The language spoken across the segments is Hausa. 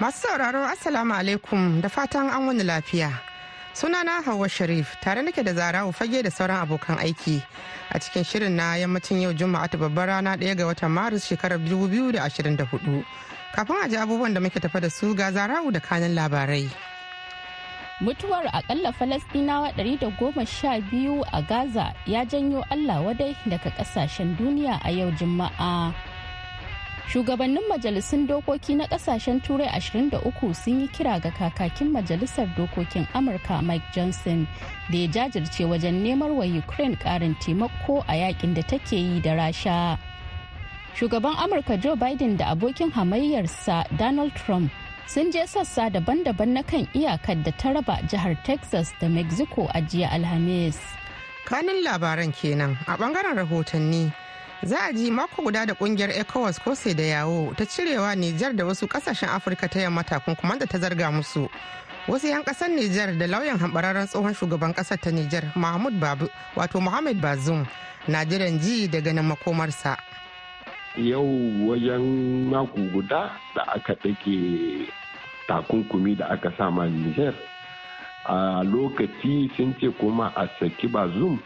Masu sauraro Assalamu alaikum da fatan an wani lafiya. Sunana Hauwa Sharif tare nake da zarawu fage da sauran abokan aiki a cikin shirin na yammacin yau Juma'a ta babbar rana ɗaya ga watan Maris shekarar 2024. Kafin a ji abubuwan da muke tafa da su ga zarawu da kanin labarai. mutuwar akalla falastinawa 112 a gaza ya janyo allah wadai daga ƙasashen duniya a yau juma'a shugabannin majalisun dokoki na ƙasashen turai 23 sun yi kira ga kakakin majalisar dokokin amurka mike johnson da ya jajirce wajen nemar wa ukraine karin taimako a yaƙin da take yi da rasha. Shugaban amurka joe biden da abokin hamayyarsa donald trump sun je sassa daban-daban na kan iyakar da ta raba jihar texas da mexico a jiya alhamis. Kanin labaran kenan a ɓangaren rahotanni. Za a ji mako guda da ƙungiyar ecowas ko sai da yawo ta cirewa nijar da wasu ƙasashen afirka ta yamma takunkuman da ta zarga musu. Wasu 'yan ƙasar nijar da lauyan hambararren tsohon shugaban ƙasar ta nijar mahmud babu wato muhammad bazum na jiran ji daga nan makomarsa. Yau wajen mako guda da aka ɗage takunkumi da aka sama Nijar a lokaci sun ce kuma a saki ba zum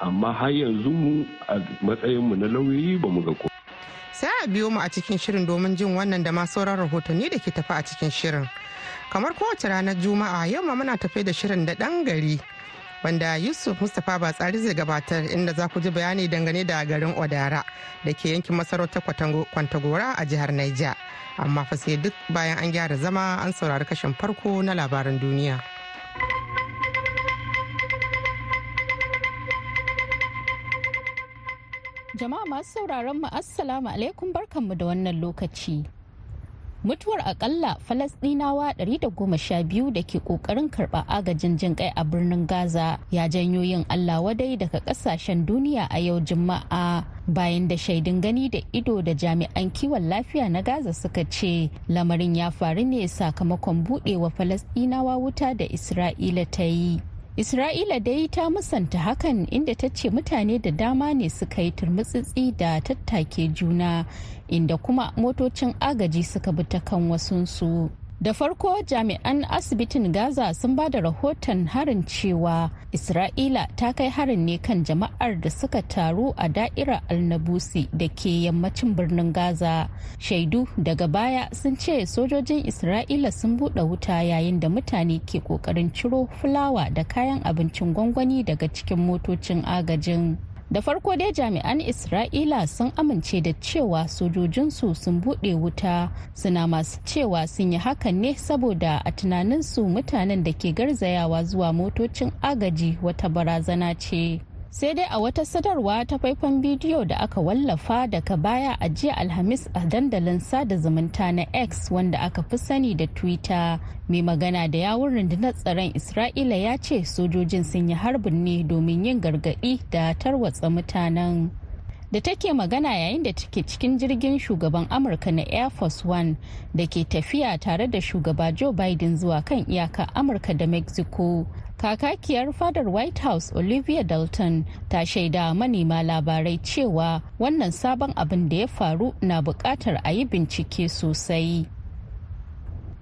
amma har yanzu mu a matsayinmu na lauyoyi ba mu ga ko. sai a biyo mu a cikin shirin domin jin wannan da ma sauran rahotanni da ke tafi a cikin shirin. Kamar kowace ranar juma'a yau ma muna tafe da shirin da ɗan gari wanda yusuf mustapha batsari zai gabatar inda za ku ji bayani dangane da garin odara da ke yankin masarautar kwantagora a jihar naija amma fa sai duk bayan an gyara zama an saurari kashin farko na labaran duniya. Jama'a masu sauraron mu assalamu alaikum barkanmu da wannan lokaci. Mutuwar akalla falasdinawa 112 da ke ƙoƙarin karɓa agajin jin kai a birnin gaza ya janyo yin allah wadai daga ƙasashen duniya a yau juma'a bayan da shaidun gani da ido da jami'an kiwon lafiya na gaza suka ce lamarin ya faru ne sakamakon budewa falasdinawa wuta da isra'ila ta yi. Isra'ila dai ta musanta hakan inda ta ce mutane da dama ne suka yi turmutsitsi da tattake juna inda kuma motocin agaji suka bi ta kan wasunsu. Da farko jami'an asibitin gaza sun ba da rahoton harin cewa isra'ila ta kai harin ne kan jama'ar da suka taru a da'irar alnabusi da ke yammacin birnin gaza. Shaidu daga baya sun ce sojojin isra'ila sun buɗe wuta yayin da mutane ke ƙoƙarin ciro fulawa da kayan abincin gwangwani daga cikin motocin agajin. Da farko dai jami'an isra'ila sun amince da cewa sojojinsu sun buɗe wuta. Suna masu cewa sun yi hakan ne saboda a tunaninsu mutanen da ke garzayawa zuwa motocin agaji wata barazana ce. Sai dai a wata sadarwa ta faifan bidiyo da aka wallafa daga baya a jiya alhamis a dandalin sada zumunta na x wanda aka fi sani da twitter. Mai magana da yawun rundunar tsaron isra'ila ya ce sojojin sun yi harbin ne domin yin gargaɗi da tarwatsa mutanen. Da take magana yayin da take cikin jirgin shugaban amurka na air force one da ke tafiya tare da shugaba joe biden zuwa kan iyaka amurka da mexico. Kakakiyar fadar white house olivia dalton ta shaida manema labarai cewa wannan sabon abin da ya faru na buƙatar a yi bincike sosai.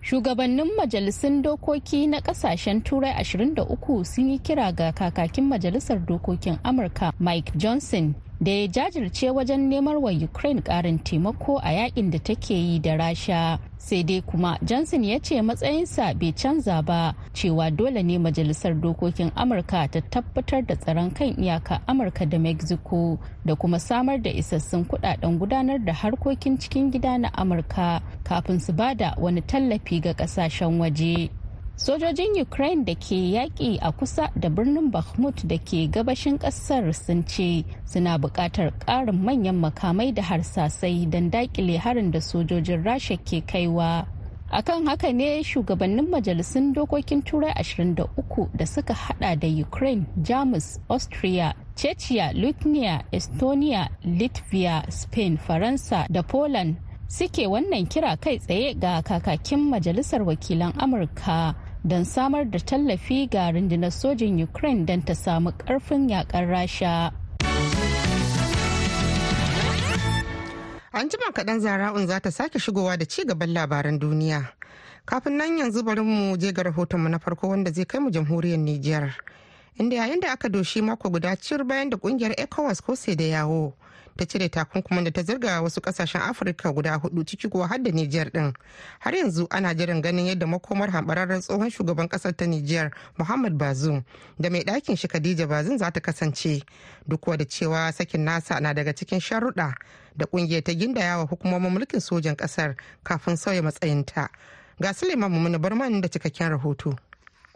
Shugabannin majalisun dokoki na ƙasashen turai 23 sun yi kira ga kakakin majalisar dokokin amurka mike johnson da ya jajirce wajen nemar wa ukraine karin taimako a yaƙin da take yi da rasha. Sai dai kuma johnson ya ce matsayinsa bai canza ba cewa dole ne majalisar dokokin amurka ta tabbatar da tsaron kan iyaka amurka da mexico da kuma samar da isassun kuɗaɗen gudanar da harkokin cikin gida na amurka kafin su ba da wani tallafi ga ƙasashen waje. Sojojin ukraine da ke yaƙi a kusa da birnin bakhmut da ke gabashin ƙasar sun ce suna buƙatar ƙarin manyan makamai da harsasai don daƙile harin da sojojin rasha ke kaiwa. Akan haka ne shugabannin majalisun dokokin turai 23 da suka hada da ukraine jamus austria chechia lithuania estonia latvia spain faransa da poland suke wannan kira kai tsaye ga kakakin majalisar wakilan amurka. Don samar da tallafi ga rundunar sojin ukraine don ta samu ƙarfin yakar rasha An jima kaɗan zara'un za ta sake shigowa da ci gaban labaran duniya. Kafin nan yanzu bari mu je ga rahotonmu na farko wanda zai kai mu jamhuriyar Nijar. Inda yayin da aka doshi mako guda cir bayan da ƙungiyar ECOWAS ko sai da yawo ta cire takunkumin da ta zirga wasu ƙasashen Afirka guda huɗu ciki kuwa har da Nijar din. Har yanzu ana jiran ganin yadda makomar hambararren tsohon shugaban ƙasar ta Nijar Muhammad Bazoum da mai ɗakin shi Khadija Bazoum za ta kasance. Duk da cewa sakin nasa na daga cikin sharuɗa da ƙungiyar ta gindaya wa hukumomin mulkin sojan ƙasar kafin sauya matsayinta ga suleiman mummuni barman da cikakken rahoto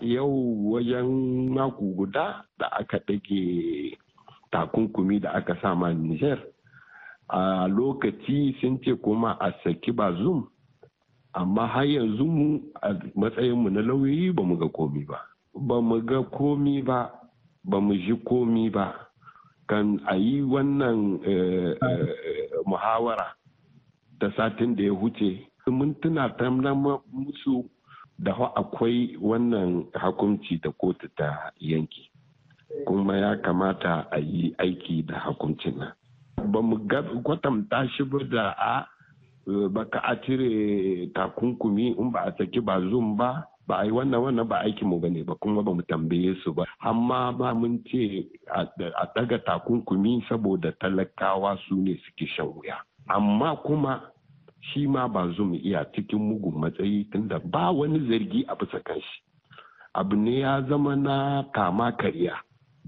yau wajen mako guda da aka ɗage takunkumi da aka sama niger a lokaci sun ce kuma a saki ba zoom amma har yanzu mu a matsayinmu na lauyoyi ba mu ga komi ba. Ba mu ga komi ba ba mu ji komi ba. Kan a yi wannan muhawara da satin da ya huce. Mun tuna ta musu da akwai wannan hakunci da kotu ta yanki kuma ya kamata a yi aiki da hakuncin nan. Ba mu kwatanta shi ba da a baka a cire takunkumi in ba a saki ba zum ba ba a yi wannan wannan ba aikinmu ba ne ba kuma ba mu tambaye su ba. Amma ba mun ce a daga takunkumi saboda talakawa su ne suke shan wuya. Amma kuma shi ma ba mu iya cikin mugun matsayi tunda ba wani zargi a bisa kanshi abu ne ya zama na kama karya.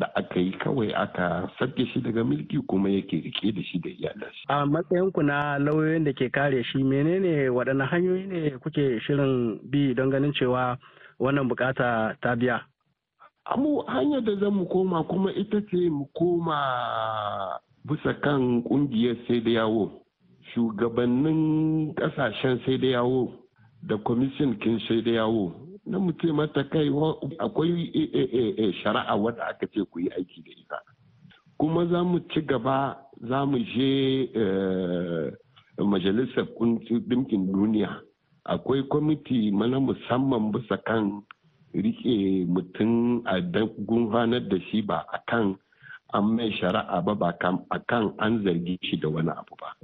Da aka yi kawai aka sake shi daga mulki kuma yake riƙe da shi da iyalansa. A matsayinku na lauyoyin da ke kare shi menene waɗanne hanyoyi ne kuke shirin bi don ganin cewa wannan buƙata ta biya? Amu hanyar da zan mu koma kuma ita ce mu koma bisa kan ƙungiyar sai da yawo. Shugabannin ƙasashen sai da yawo da kwamishin kin sai da yawo na mutum mata kai akwai shari'a wadda aka ce ku yi aiki da ita. Kuma za mu ci gaba za mu je majalisar ɗinkin duniya. Akwai kwamiti mana musamman bisa kan riƙe mutum a gurfanar da shi ba a kan an mai shari'a ba ba a kan an zargi shi da wani abu ba.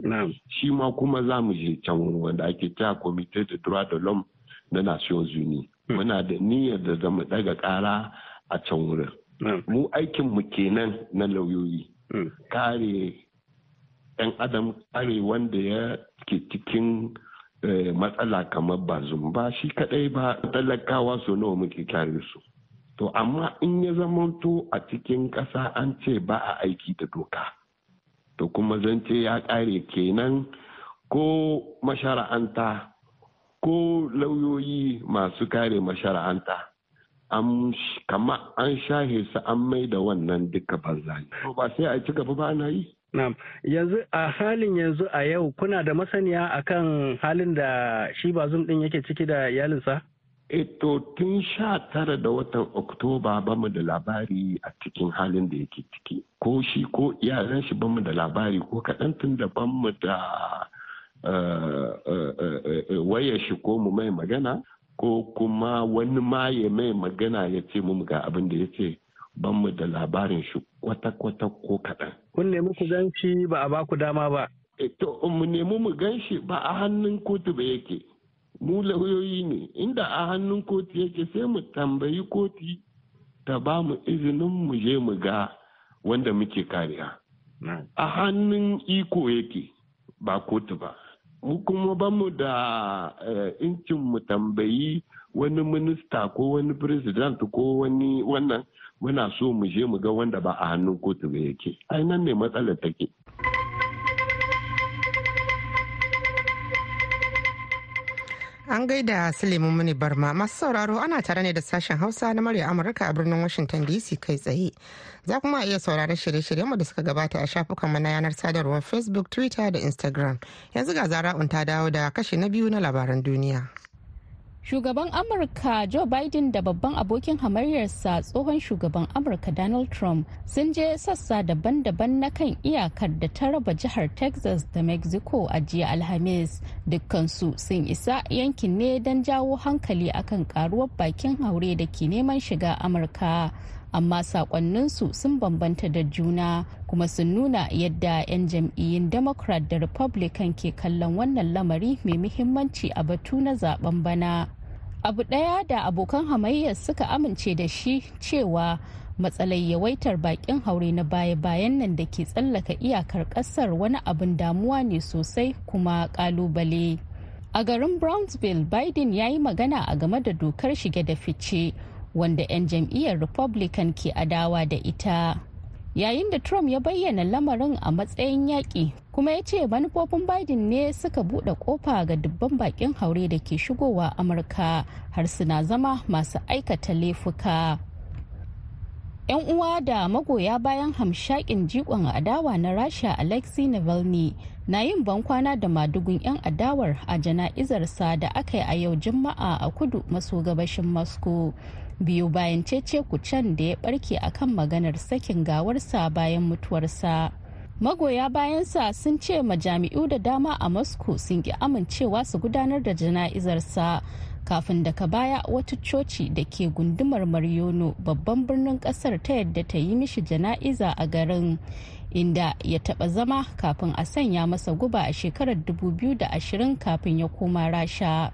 Shi ma kuma za mu je can wanda ake cewa comité de droit de l'homme na nations unies. Muna da niyyar da zama daga kara a can wurin. Mu aikin mu kenan na lauyoyi. Kare 'yan adam kare wanda ya ke cikin matsala kamar bazum ba shi kadai ba talakawa so nawa muke kare su. To amma in ya zamanto a cikin ƙasa an ce ba a aiki da doka. To kuma zance ya kare kenan ko mashara'anta ko lauyoyi masu kare mashara'anta kama an shahe su an mai da wannan duka banza ba sai a ci gaba ba na yi. Yanzu a halin yanzu a yau kuna da masaniya akan halin da shi bazum din yake ciki da iyalinsa? Eto tun sha tara da watan Oktoba ba mu da labari a cikin halin da yake ciki. Ko shi ko iyalan shi ba mu da labari ko kaɗan tun da ban mu da wayar shi ko mu mai magana ko kuma wani ma ya mai magana ya ce mu ga abin da ya ce ban mu da labarin shi kwata-kwata ko kaɗan. Kun nemi ku gan shi ba a baku dama ba. To mu nemi mu gan shi ba a hannun kotu ba yake. Mu lauyoyi ne inda a hannun kotu yake sai mu tambayi kotu ta ba mu izinin mu je mu ga wanda muke kariya. A hannun iko yake ba kotu ba. Mu kuma ba mu da incin mu tambayi wani minista ko wani president ko wani wannan. Muna so mu je mu ga wanda ba a hannun kotu ba yake. Ai nan ne matsalar take. An gaida Suleiman Muni Barma masu sauraro ana tare ne da sashen Hausa na murya Amurka a birnin Washington DC kai tsaye. Za kuma iya sauraron shirye-shiryenmu da suka gabata a shafukanmu na yanar sadarwar Facebook, Twitter da Instagram. Yanzu ga zara'un ta dawo da kashe na biyu na labaran duniya. Shugaban amurka joe biden da babban abokin hamayyarsa tsohon shugaban amurka donald trump sun je sassa daban-daban na kan iyakar da ta raba jihar texas da mexico a jiya alhamis. Dukkansu sun isa yankin ne don jawo hankali akan karuwar bakin haure da ke neman shiga amurka. Amma sakonninsu sun bambanta da juna kuma sun nuna yadda 'yan jam'iyyun democrat da republican ke kallon wannan lamari mai muhimmanci a batu na zaɓen bana. Abu ɗaya da abokan hamayyar suka amince da shi cewa matsalar yawaitar bakin haure na baya-bayan nan da ke tsallaka iyakar ƙasar wani abin damuwa ne sosai kuma ƙalubale. A garin brownsville biden ya yi magana a game da dokar shige da fice wanda 'yan jam'iyyar republican ke adawa da ita. Yayin da trump ya bayyana lamarin a matsayin yaƙi kuma ya ce manufofin biden ne suka buɗe ƙofa ga dubban bakin haure da ke shigowa amurka har suna zama masu aikata laifuka. 'yan uwa da magoya bayan hamshakin jikon adawa na rasha alexei navalny na yin bankwana da madugun 'yan adawar a jana'izarsa da aka yi a yau juma'a a kudu maso gabashin moscow biyu bayan cece kucen da ya barke akan maganar sakin gawarsa bayan mutuwarsa. Magoya bayansa sun ce majami'u da dama a moscow sun ki amincewa su gudanar da jana'izarsa kafin daga baya wata coci da ke gundumar mariono babban birnin ƙasar ta yadda ta yi mishi jana'iza a garin inda ya taba zama kafin a sanya masa guba a shekarar 2020 kafin ya koma rasha.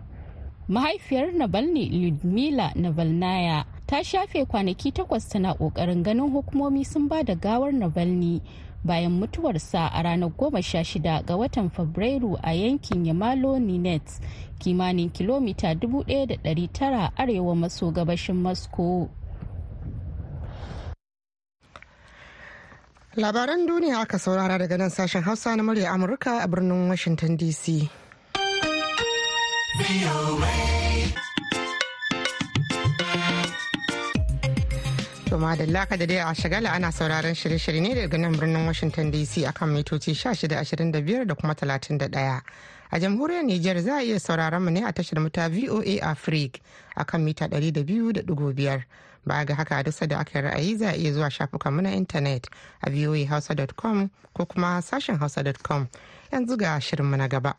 Mahaifiyar navalny ludmila navalnaya ta shafe kwanaki takwas tana ƙoƙarin ganin hukumomi sun ba da gawar navalny bayan mutuwarsa a ranar goma sha shida ga watan fabrairu a yankin yamalo ninets kimanin kilomita 1,900 arewa maso gabashin moscow. Labaran duniya aka saurara daga nan sashen hausa na murya amurka a birnin washington dc To madalla ka da dai a shagala ana sauraron shirye-shirye ne daga nan birnin Washington DC akan mitoci 1625 da kuma 31. A jamhuriyar Nijar za a iya sauraron mu ne a tashar muta VOA Africa akan mita 200.5. Ba ga haka duk da aka ra'ayi za a iya zuwa shafukanmu na intanet a voahausa.com ko kuma sashen hausa.com yanzu ga shirinmu na gaba.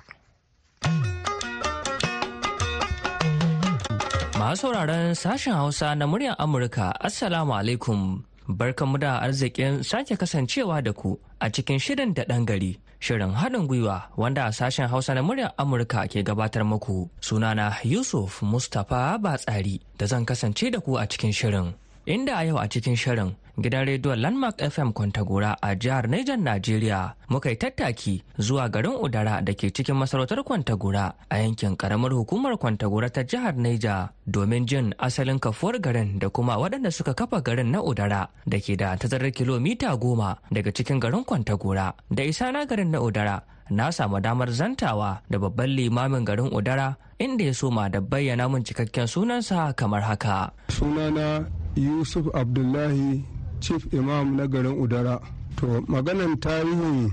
Masu sauraron sashen Hausa na muryar Amurka, Assalamu alaikum. Barkanmu da arzikin sake kasancewa da ku a cikin shirin da ɗan gari. Shirin haɗin gwiwa wanda sashen Hausa na muryar Amurka ke gabatar muku. Sunana Yusuf Mustapha Batsari da zan kasance da ku a cikin shirin. Inda a yau a cikin shirin gidan rediyon landmark fm kwantagora a jihar Niger Najeriya. Muka yi tattaki zuwa garin udara da ke cikin masarautar kwantagora a yankin karamar hukumar kwantagora ta jihar Niger domin jin asalin kafuwar garin da kuma waɗanda suka kafa garin na udara da ke da tazarar kilomita goma daga cikin garin kwantagora. Da isa na garin na udara na samu damar zantawa da babban limamin garin udara inda ya soma da bayyana mun cikakken sunansa kamar haka. Sunana yusuf abdullahi chief imam na garin udara. To maganan tarihin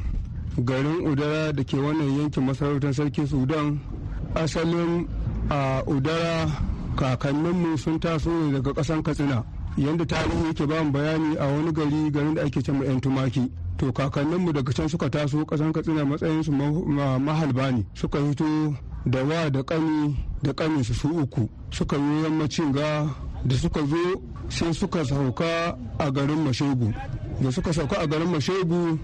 garin udara da ke wannan yankin masarautar sarki sudan asalin a udara kakanninmu sun taso ne daga kasan katsina. Yadda tarihi yake ba bayani a wani gari garin da ake cewa yan tumaki. To kakanninmu daga can suka taso kasan katsina matsayinsu mahalba ne. Suka hito da wa da kani da kaninsu su uku. Suka yi yammacin ga da suka zo sai suka sauka a garin mashegu. Da suka sauka a garin mashegu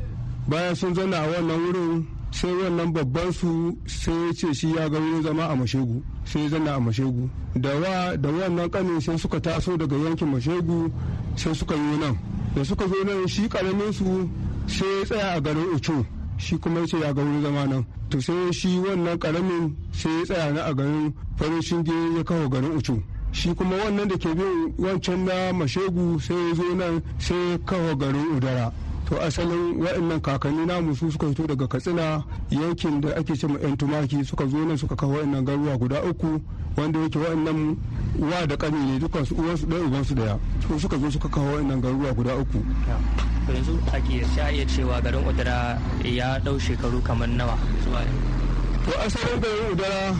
bayan sun zana a wannan wurin sai wannan babban su sai ya ce shi ya ga wurin zama a mashegu. Sai ya zana a mashegu. Da wa da wannan kanin sai suka taso daga yankin mashegu sai suka yi nan. Da suka zo nan shi ƙaramin su sai ya tsaya a garin ucu shi kuma ya ce ya ga wurin zama nan. To sai shi wannan ƙaramin sai ya tsaya na a garin farin shinge ya kawo garin ucu shi kuma wannan da ke bin wancan na mashegu sai ya zo nan sai kawo garin udara. To asalin waɗannan kakanni namu su suka fito daga katsina yankin da ake ce yan tumaki suka zo nan suka kawo waɗannan garuruwa guda uku wanda yake waɗannan wa da ƙani ne dukkan su ɗaya ubansu ɗaya. Su suka zo suka kawo waɗannan garuruwa guda uku. Yanzu a kiyarci iya cewa garin udara ya ɗau shekaru kamar nawa? To asalin garin udara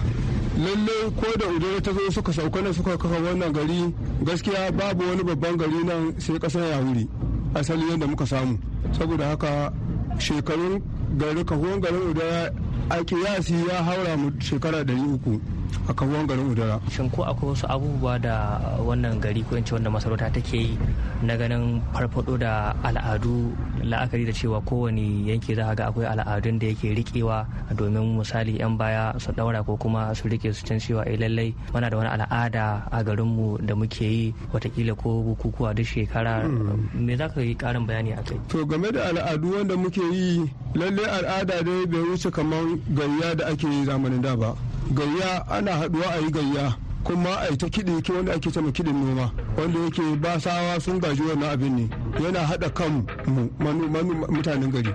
lalle ko da udara ta zo suka sauka na suka kafa wannan gari gaskiya babu wani babban gari nan sai ƙasar yahuri asali yadda muka samu. Saboda haka shekarun gari kahuwan garin udara a kiyasi ya haura mu shekara uku. A kahuwan garin udara. Shin ko akwai wasu abubuwa da wannan gari ko yance wanda masarauta take yi na ganin farfado da al'adu la'akari da cewa kowane yanki za ga akwai al'adun da yake rikewa domin misali 'yan baya su daura ko kuma su riƙe su can cewa eh lallai muna da wani al'ada a garinmu da muke yi wataƙila ko bukukuwa duk shekara. Me za ka yi karin bayani a kai? To game da al'adu wanda muke yi lalle al'ada dai bai wuce kamar gayya da ake yi zamanin da ba. Gayya ana haɗuwa a yi gayya kuma a ta kiɗi ke wanda ake cewa kiɗin noma wanda yake basawa sun gaji wannan abin ne. Yana haɗa kan mu mutanen gari.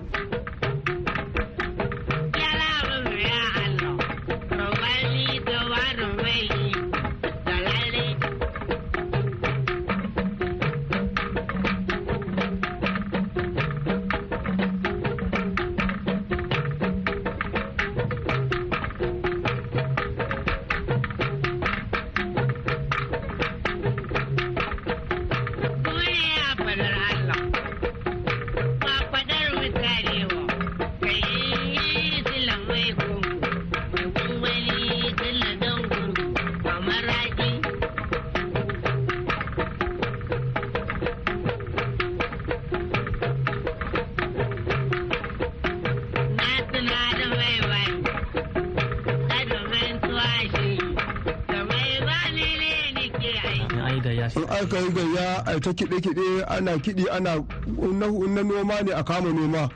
Aka yi gayya a ta kiɗe-kiɗe ana kiɗi ana na noma ne a kama noma.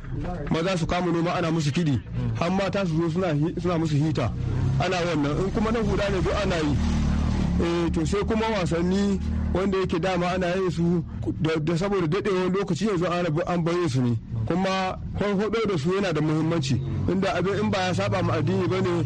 Maza su kama noma ana musu kiɗi. Har mata su zo suna musu hita. Ana wannan. In kuma na huda ne duk ana yi. Eh to sai kuma wasanni wanda yake dama ana yin su da saboda daɗewar lokaci yanzu an bayyana su ne. Kuma farfaɗo da su yana da muhimmanci. Inda abin in ba ya saba ma addini ba ne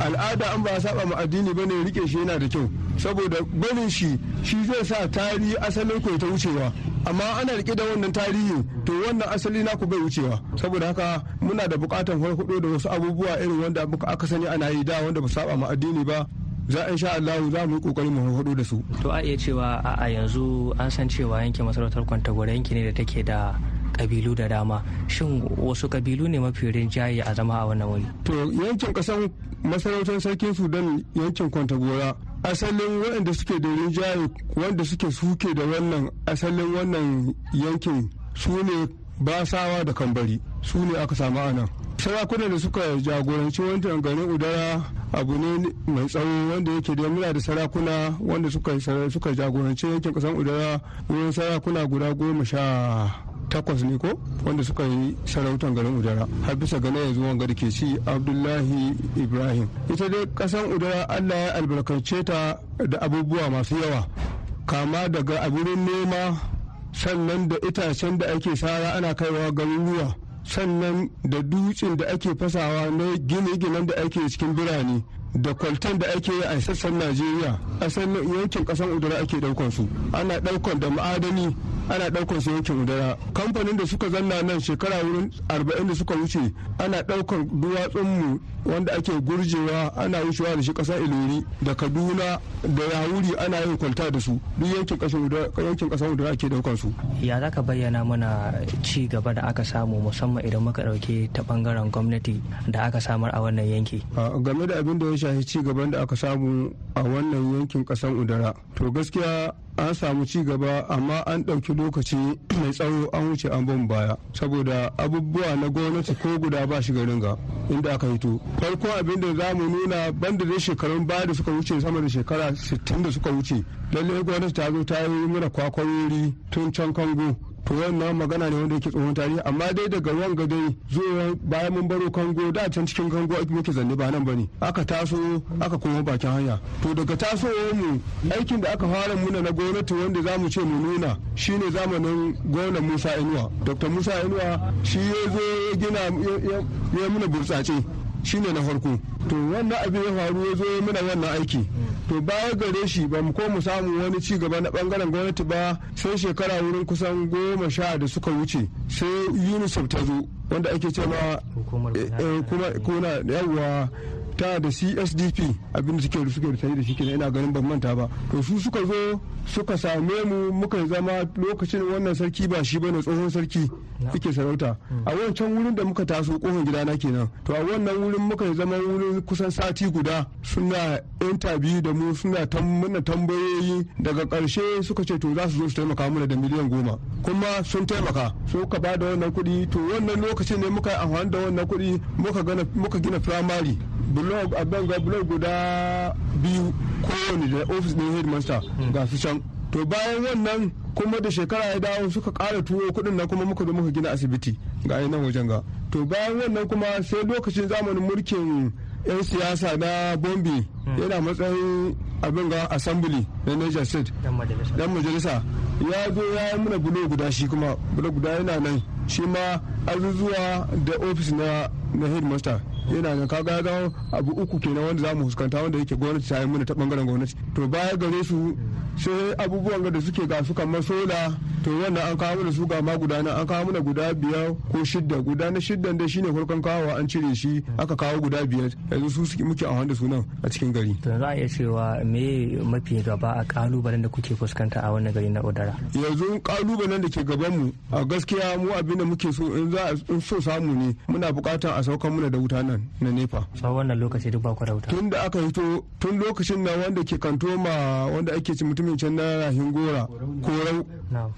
al'ada an ba ya saba ma addini ba ne riƙe shi yana da kyau. Saboda barin shi shi zai sa tarihi asalin ku ta wucewa. Amma ana riƙe da wannan tarihi to wannan asali naku bai wucewa. Saboda haka muna da bukatan farfaɗo da wasu abubuwa irin wanda aka sani ana yi da wanda ba saba ma addini ba. Za in sha Allah za mu yi ƙoƙari mu huɗu da su. To a iya cewa a yanzu an san cewa yankin masarautar Kwantagora yanki ne da take da kabilu da dama. Shin wasu kabilu ne mafi rinjaye a zama a wannan wuri? To yankin kasan masarautar sarkin sudan yankin kwantagora asalin waɗanda suke da rinjaye wanda suke suke da wannan asalin wannan yankin su ne basawa da kambari. Su ne aka samu a nan. Sarakunan da suka jagoranci wancan garin udara abu ne mai tsawo wanda yake da muna da sarakuna wanda suka jagoranci yankin kasan udara wurin sarakuna guda goma sha takwas ne ko wanda suka yi sarautan garin udara. Har bisa gane yanzu wanga da ke ci abdullahi ibrahim. Ita dai kasan udara allah ya albarkace ta da abubuwa masu yawa. Kama daga abirin noma sannan da itacen da ake sara ana kaiwa garuruwa sannan da dutsen da ake fasawa na gine-ginen da ake cikin birane. Da kwaltan da ake yi a sassan najeriya asalin yankin kasan udara ake ɗaukan su. Ana ɗaukan da ma'adani ana ɗaukan su yankin udara. Kamfanin da suka zanna nan shekara wurin arba'in da suka wuce ana ɗaukan duwatsunmu wanda ake gurjewa ana wucewa da shi ƙasar ilori da kaduna da yawuri ana yin kwalta da su. Duk yankin ƙasar udara ake ɗaukan su. Ya za ka bayyana mana ci gaba da aka samu musamman idan muka ɗauke ta ɓangaren gwamnati da aka samar a wannan yanki? Game da abin da ya shafi ci gaban da aka samu a wannan yankin kasan udara. To gaskiya an samu ci gaba amma an ɗauki lokaci mai tsawo an wuce an ban baya. Saboda abubuwa na gwamnati ko guda ba shi garin ga inda aka hito. Farko abin da za mu nuna banda da shekarun baya da suka wuce sama da shekara 60 da suka wuce lallai gwamnati ta zo ta yi mana kwakwarori tun can kango. To wannan magana ne wanda yake tsohon tarihi amma dai daga wanga dai zuwa bayan mun baro kango da can cikin kango muke zanne ba nan ba ne aka taso aka koma bakin hanya. To daga tasowar mu aikin da aka fara muna na gwamnati wanda za mu ce mu nuna shine zamanin gwamnan Musa Inuwa. Dr. Musa Inuwa shi ya zo ya gina ya muna burtsatse shine na farko. To wannan abin ya faru ya zo muna wannan aiki. To baya gare shi ba mu ko mu samu wani ci gaba na ɓangaren gwamnati ba sai shekara wurin kusan goma sha da suka wuce sai unicef ta zo wanda ake cewa kuma kuna yawa ta da csdp abin da suke suke da da shi kenan ina ganin ban manta ba. To su suka zo suka same mu muka zama lokacin wannan sarki ba shi ba ne tsohon sarki yake sarauta. A wancan wurin da muka taso ƙofar gidana kenan. To a wannan wurin muka zama wurin kusan sati guda suna interview da mu suna muna tambayoyi. Daga ƙarshe suka ce to za su zo su taimaka mana da miliyan goma. Kuma sun taimaka suka ba da wannan kuɗi. To wannan lokacin ne muka amfani da wannan kuɗi muka gina firamare. Blog a banga blog guda biyu kowane da ofis ɗin headmaster ga su can. To bayan wannan kuma da shekara ya dawo suka ƙara tuwo kuɗin nan kuma muka zo muka gina asibiti ga nan wajen ga. To bayan wannan kuma sai lokacin zamanin mulkin 'yan siyasa na bombi yana matsayin abin ga assembly na niger state. Dan majalisa. Ya zo ya yi mana bulo guda shi kuma bulo guda yana nan. Shi ma azuzuwa da ofis na na headmaster. Yana nan kaga ya abu uku kenan wanda za mu fuskanta wanda yake gwamnati ta yi mana ta ɓangaren gwamnati. To baya gare su sai abubuwan da suke ga su kamar sola to wannan an kawo mana su ga ma guda an kawo mana guda biyar ko shidda. Guda na shiddan da shine farkon kawo an cire shi aka kawo guda biyar. Yanzu su suke muke amfani da sunan a cikin gari. To za a iya cewa me mafi gaba a kalubalen da kuke fuskanta a wannan gari na odara? Yanzu kalubalen da ke gaban mu a gaskiya mu abin da muke so in za in so samu ne muna buƙatar a saukan muna da wuta nan na nefa tsawon wannan lokaci duk ba ku da wuta? Tun da aka hito tun lokacin nan wanda ke kantoma wanda ake ci mutumin can na rahin gora korau.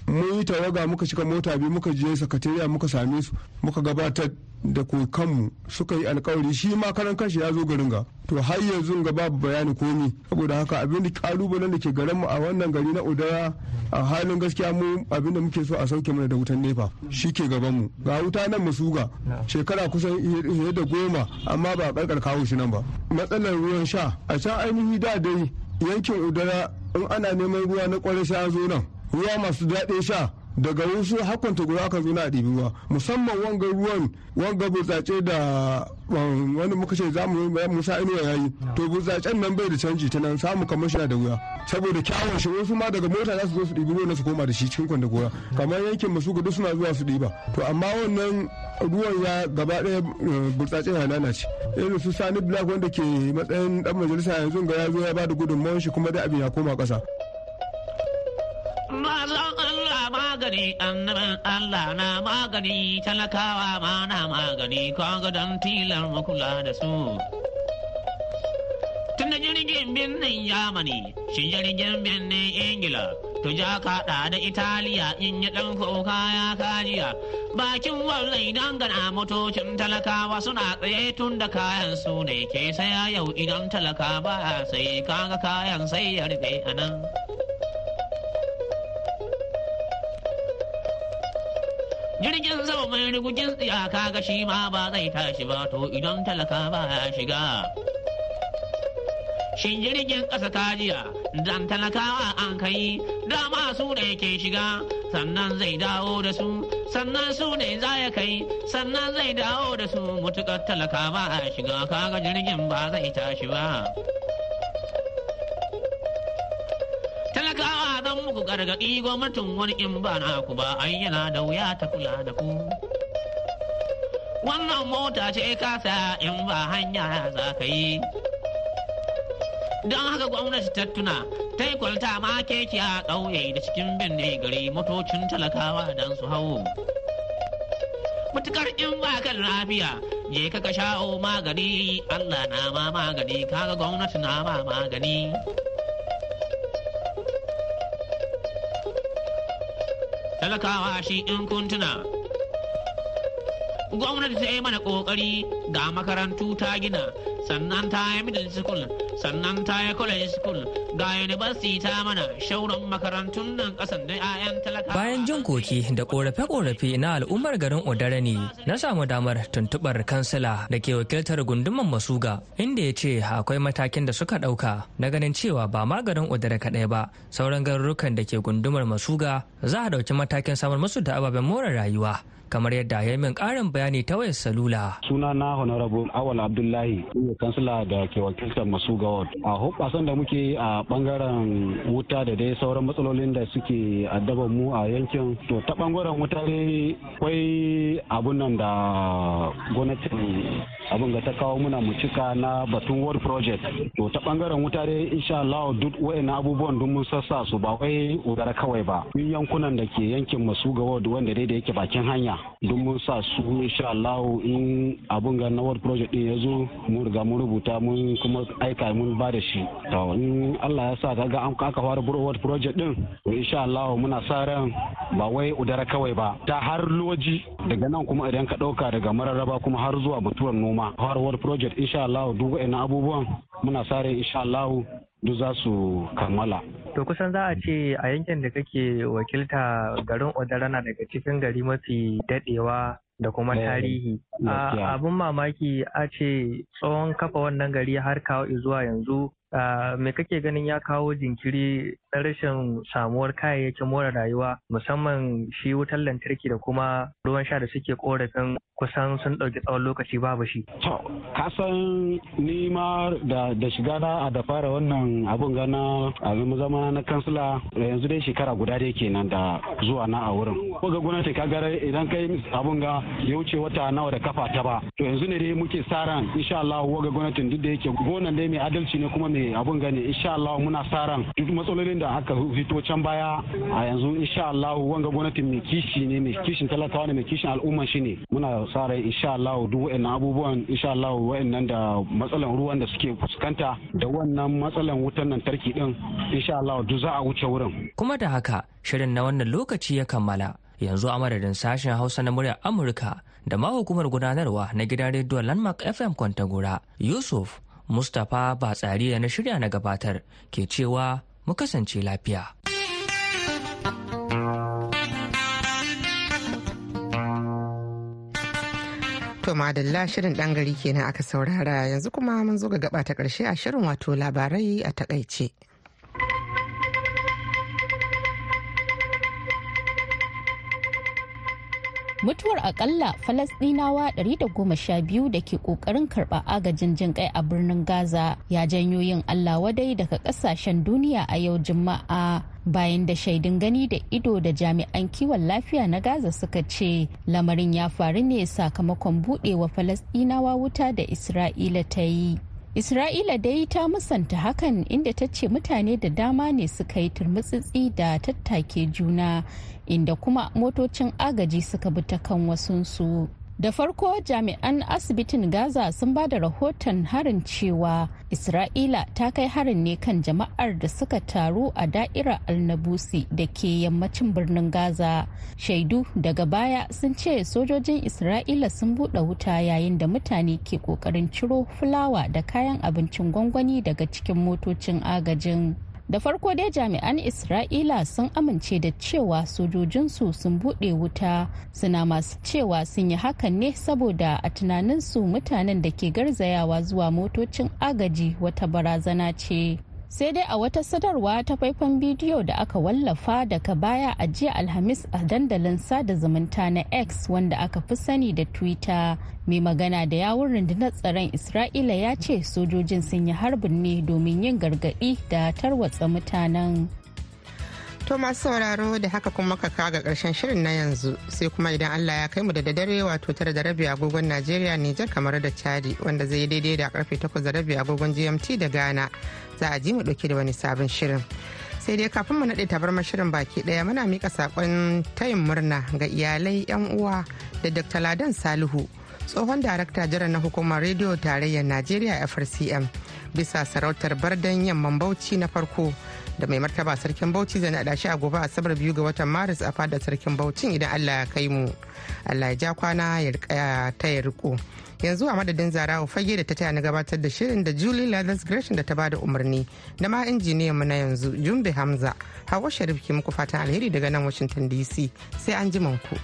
Mun yi tawaga muka cika mota biyu muka je sakatariya muka same su muka gabatar da kanmu suka yi alkawari shi ma karan kanshi ya zo garin ga. To har yanzu ga babu bayani komi. Saboda haka abin da kalubalen da ke garin mu a wannan gari na udara a halin gaskiya mu abin da muke so a sauke mana da wutan nefa shi ke gaban mu. Ga wuta nan masuga shekara kusan fiye da goma amma ba karkar kawo shi nan ba. Matsalar ruwan sha a can ainihi da dai yankin udara in ana neman ruwa na ƙwarai an zo nan. Ruwa masu daɗin sha daga wasu hakwanta guda aka zo na ɗibi ruwa. Musamman wanga ruwan wanga burtsatse da wani muka ce za mu musa inuwa yayi to burtsatsen nan bai da canji ta nan samu kamar shi da wuya. Saboda kyawun shi wasu ma daga mota za su zo su ɗibi ruwan su koma da shi cikin kwanda gora kamar yankin masu gudu suna zuwa su ɗiba. To amma wannan ruwan ya gaba ɗaya burtsatse ya lalace. Irin su sani black wanda ke matsayin dan majalisa yanzu ga ya zo ya ba da gudunmawar shi kuma da abin ya koma ƙasa. Magani annabin Allah na magani talakawa ma na magani kaga don tilar makula da su. Tun da jirgin birnin Yamani, shi jirgin birnin Ingila, to ja kaɗa da Italiya in yi ɗan kuka ya kajiya. Bakin wallai dangana motocin talakawa suna tsaye tun da kayan su ne ke saya yau idan talaka ba sai kaga kayan sai ya rufe a nan. Jirgin sama mai rigugin tsiyaka ga shi ma ba zai tashi ba to idan talaka ba ya shiga. Shin jirgin ƙasa kajiya dan talakawa an kai dama su ne ke shiga. Sannan zai dawo da su sannan su ne za ya kai sannan zai dawo da su. Mutukar talaka ba ya shiga kaga jirgin ba zai tashi ba. Zan muku gargaɗi gwamnatin wani in ba na ku ba ai yana da wuya ta kula da ku. Wannan mota ce kasa in ba hanya za ka yi. Don haka gwamnati ta tuna ta yi kwalta ma keke a ƙauye da cikin binne gari motocin talakawa don su hau. Mutukar in ba kan lafiya je ka ka sha'o magani Allah na ma magani kaga gwamnati na ma magani. Talakawa shi in kuntuna. Gwamnati ta yi mana ƙoƙari ga makarantu ta gina, sannan ta yi middle school, sannan ta yi college school, ga university ta mana shauran makarantun nan ƙasan da 'ya'yan talakawa. Bayan jin koki da ƙorafe-ƙorafe na al'ummar garin Odare ne, na samu damar tuntuɓar kansila da ke wakiltar gunduman Masuga, inda ya ce akwai matakin da suka ɗauka na ganin cewa ba ma garin Odare kaɗai ba, sauran garurukan da ke gundumar Masuga za a ɗauki matakin samar musu da ababen more rayuwa. Kamar yadda ya min karin bayani ta wayar salula. Suna na Honorable Awal Abdullahi, kansila da ke wakiltar masu gawad. A hoɓasan da muke a ɓangaren wuta da dai sauran matsalolin da suke addaban mu a yankin. To ta ɓangaren wuta dai kwai abun nan da gwamnatin abin ga ta kawo muna mu cika na batun world project to ta ɓangaren wuta dai insha Allah duk wayannan abubuwan duk mun sassa su ba wai udara kawai ba yankunan da ke yankin masu ga world wanda dai da yake bakin hanya duk mun sa su insha Allah in abin ga na world project din ya zo mun riga mun rubuta mun kuma aika mun ba da shi to in Allah ya sa kaga an aka fara world project din insha Allah muna sa ran ba wai udara kawai ba ta har loji daga nan kuma idan ka ɗauka daga mararraba kuma har zuwa mutuwar noma har world project insha Allah duk wayannan abubuwan muna sa ran insha Allah duk za su kammala. To kusan za a ce a yankin da kake wakilta garin Odara na daga cikin gari mafi dadewa da kuma tarihi. Abin mamaki a ce tsohon kafa wannan gari har kawo zuwa yanzu me kake ganin ya kawo jinkiri na rashin samuwar kayayyakin more rayuwa musamman shi wutar lantarki da kuma ruwan sha da suke korafin kusan sun ɗauki tsawon lokaci babu shi. To, kasan ni ma da, da shiga na a da fara wannan abun gana a zama na kansila yanzu dai shekara guda dai kenan da zuwa na a wurin. Ko ga gwamnati ka ga idan kai abun ga ya wuce wata nawa da kafa ta ba. To yanzu ne dai muke sa ran insha Allah ga gwamnatin duk da yake gonan dai mai adalci ne kuma mai abun gane insha Allah muna sa ran duk matsalolin da aka fito can baya a yanzu insha Allah wanga gwamnatin mai kishi ne mai kishin talakawa ne mai kishin al'umma shi ne. Muna sa rai insha Allah duk wa'annan abubuwan insha Allah wa'annan da matsalan ruwan da suke fuskanta da wannan matsalan wutan lantarki din insha Allah duk za a wuce wurin. Kuma da haka shirin na wannan lokaci ya kammala. Yanzu a madadin sashen hausa na muryar amurka da ma hukumar gudanarwa na gidan rediyon landmark fm kwantagora yusuf mustapha batsari da na shirya na gabatar ke cewa mu kasance lafiya. To madalla shirin ɗan gari kenan aka saurara yanzu kuma mun zo ga gaba ta ƙarshe a shirin wato labarai a taƙaice. Mutuwar akalla falasdinawa 112 da ke ƙoƙarin karɓa agajin jin kai a birnin gaza ya janyo yin allah wadai daga ƙasashen duniya a yau juma'a bayan da shaidun gani da ido da jami'an kiwon lafiya na gaza suka ce lamarin ya faru ne sakamakon budewa falasdinawa wuta da isra'ila ta yi. Isra'ila dai ta musanta hakan inda ta ce mutane da dama ne suka yi turmutsitsi da tattake juna inda kuma motocin agaji suka bi ta kan wasunsu. Da farko jami'an asibitin Gaza sun ba da rahoton harin cewa Isra'ila ta kai harin ne kan jama'ar da suka taru a da'irar alnabusi da ke yammacin birnin Gaza. Shaidu daga baya sun ce sojojin Isra'ila sun buɗe wuta yayin da mutane ke ƙoƙarin ciro fulawa da kayan abincin gwangwani daga cikin motocin agajin. Da farko dai jami'an isra'ila sun amince da cewa sojojinsu sun buɗe wuta. Suna masu cewa sun yi hakan ne saboda a tunaninsu mutanen da ke garzayawa zuwa motocin agaji wata barazana ce. Sai dai a wata sadarwa ta faifan bidiyo da aka wallafa daga baya a jiya alhamis a dandalin sada zumunta na x wanda aka fi sani da twitter. Mai magana da yawun rundunar tsaron isra'ila ya ce sojojin sun yi harbin ne domin yin gargaɗi da tarwatsa mutanen. To masu sauraro da haka kuma ka kaga ƙarshen shirin na yanzu. Sai kuma idan Allah ya kai mu da dare wato tara da rabi agogon Najeriya Nijar kamar da Chadi wanda zai daidai da ƙarfe takwas da rabi agogon GMT da Ghana. Za a ji mu ɗauke da wani sabon shirin. Sai dai kafin mu naɗe tabar shirin baki ɗaya muna mika saƙon tayin murna ga iyalai 'yan uwa da Dr. Ladan Salihu tsohon darakta jiran na hukumar rediyo tarayyar Najeriya FRCM bisa sarautar bardan yamman Bauchi na farko da mai martaba sarkin bauchi zai naɗa shi a gobe asabar biyu ga watan maris a fadar sarkin bauchin idan allah ya kai mu. Allah ya ja kwana ya ta ya riko yanzu a madadin zarawa fage da ta taya na gabatar da shirin da julie lathers gresham da ta ba da umarni da ma injiniyan mu na yanzu jumbe hamza. Hawa sharif ke muku fatan alheri daga nan washington dc sai an ji ku.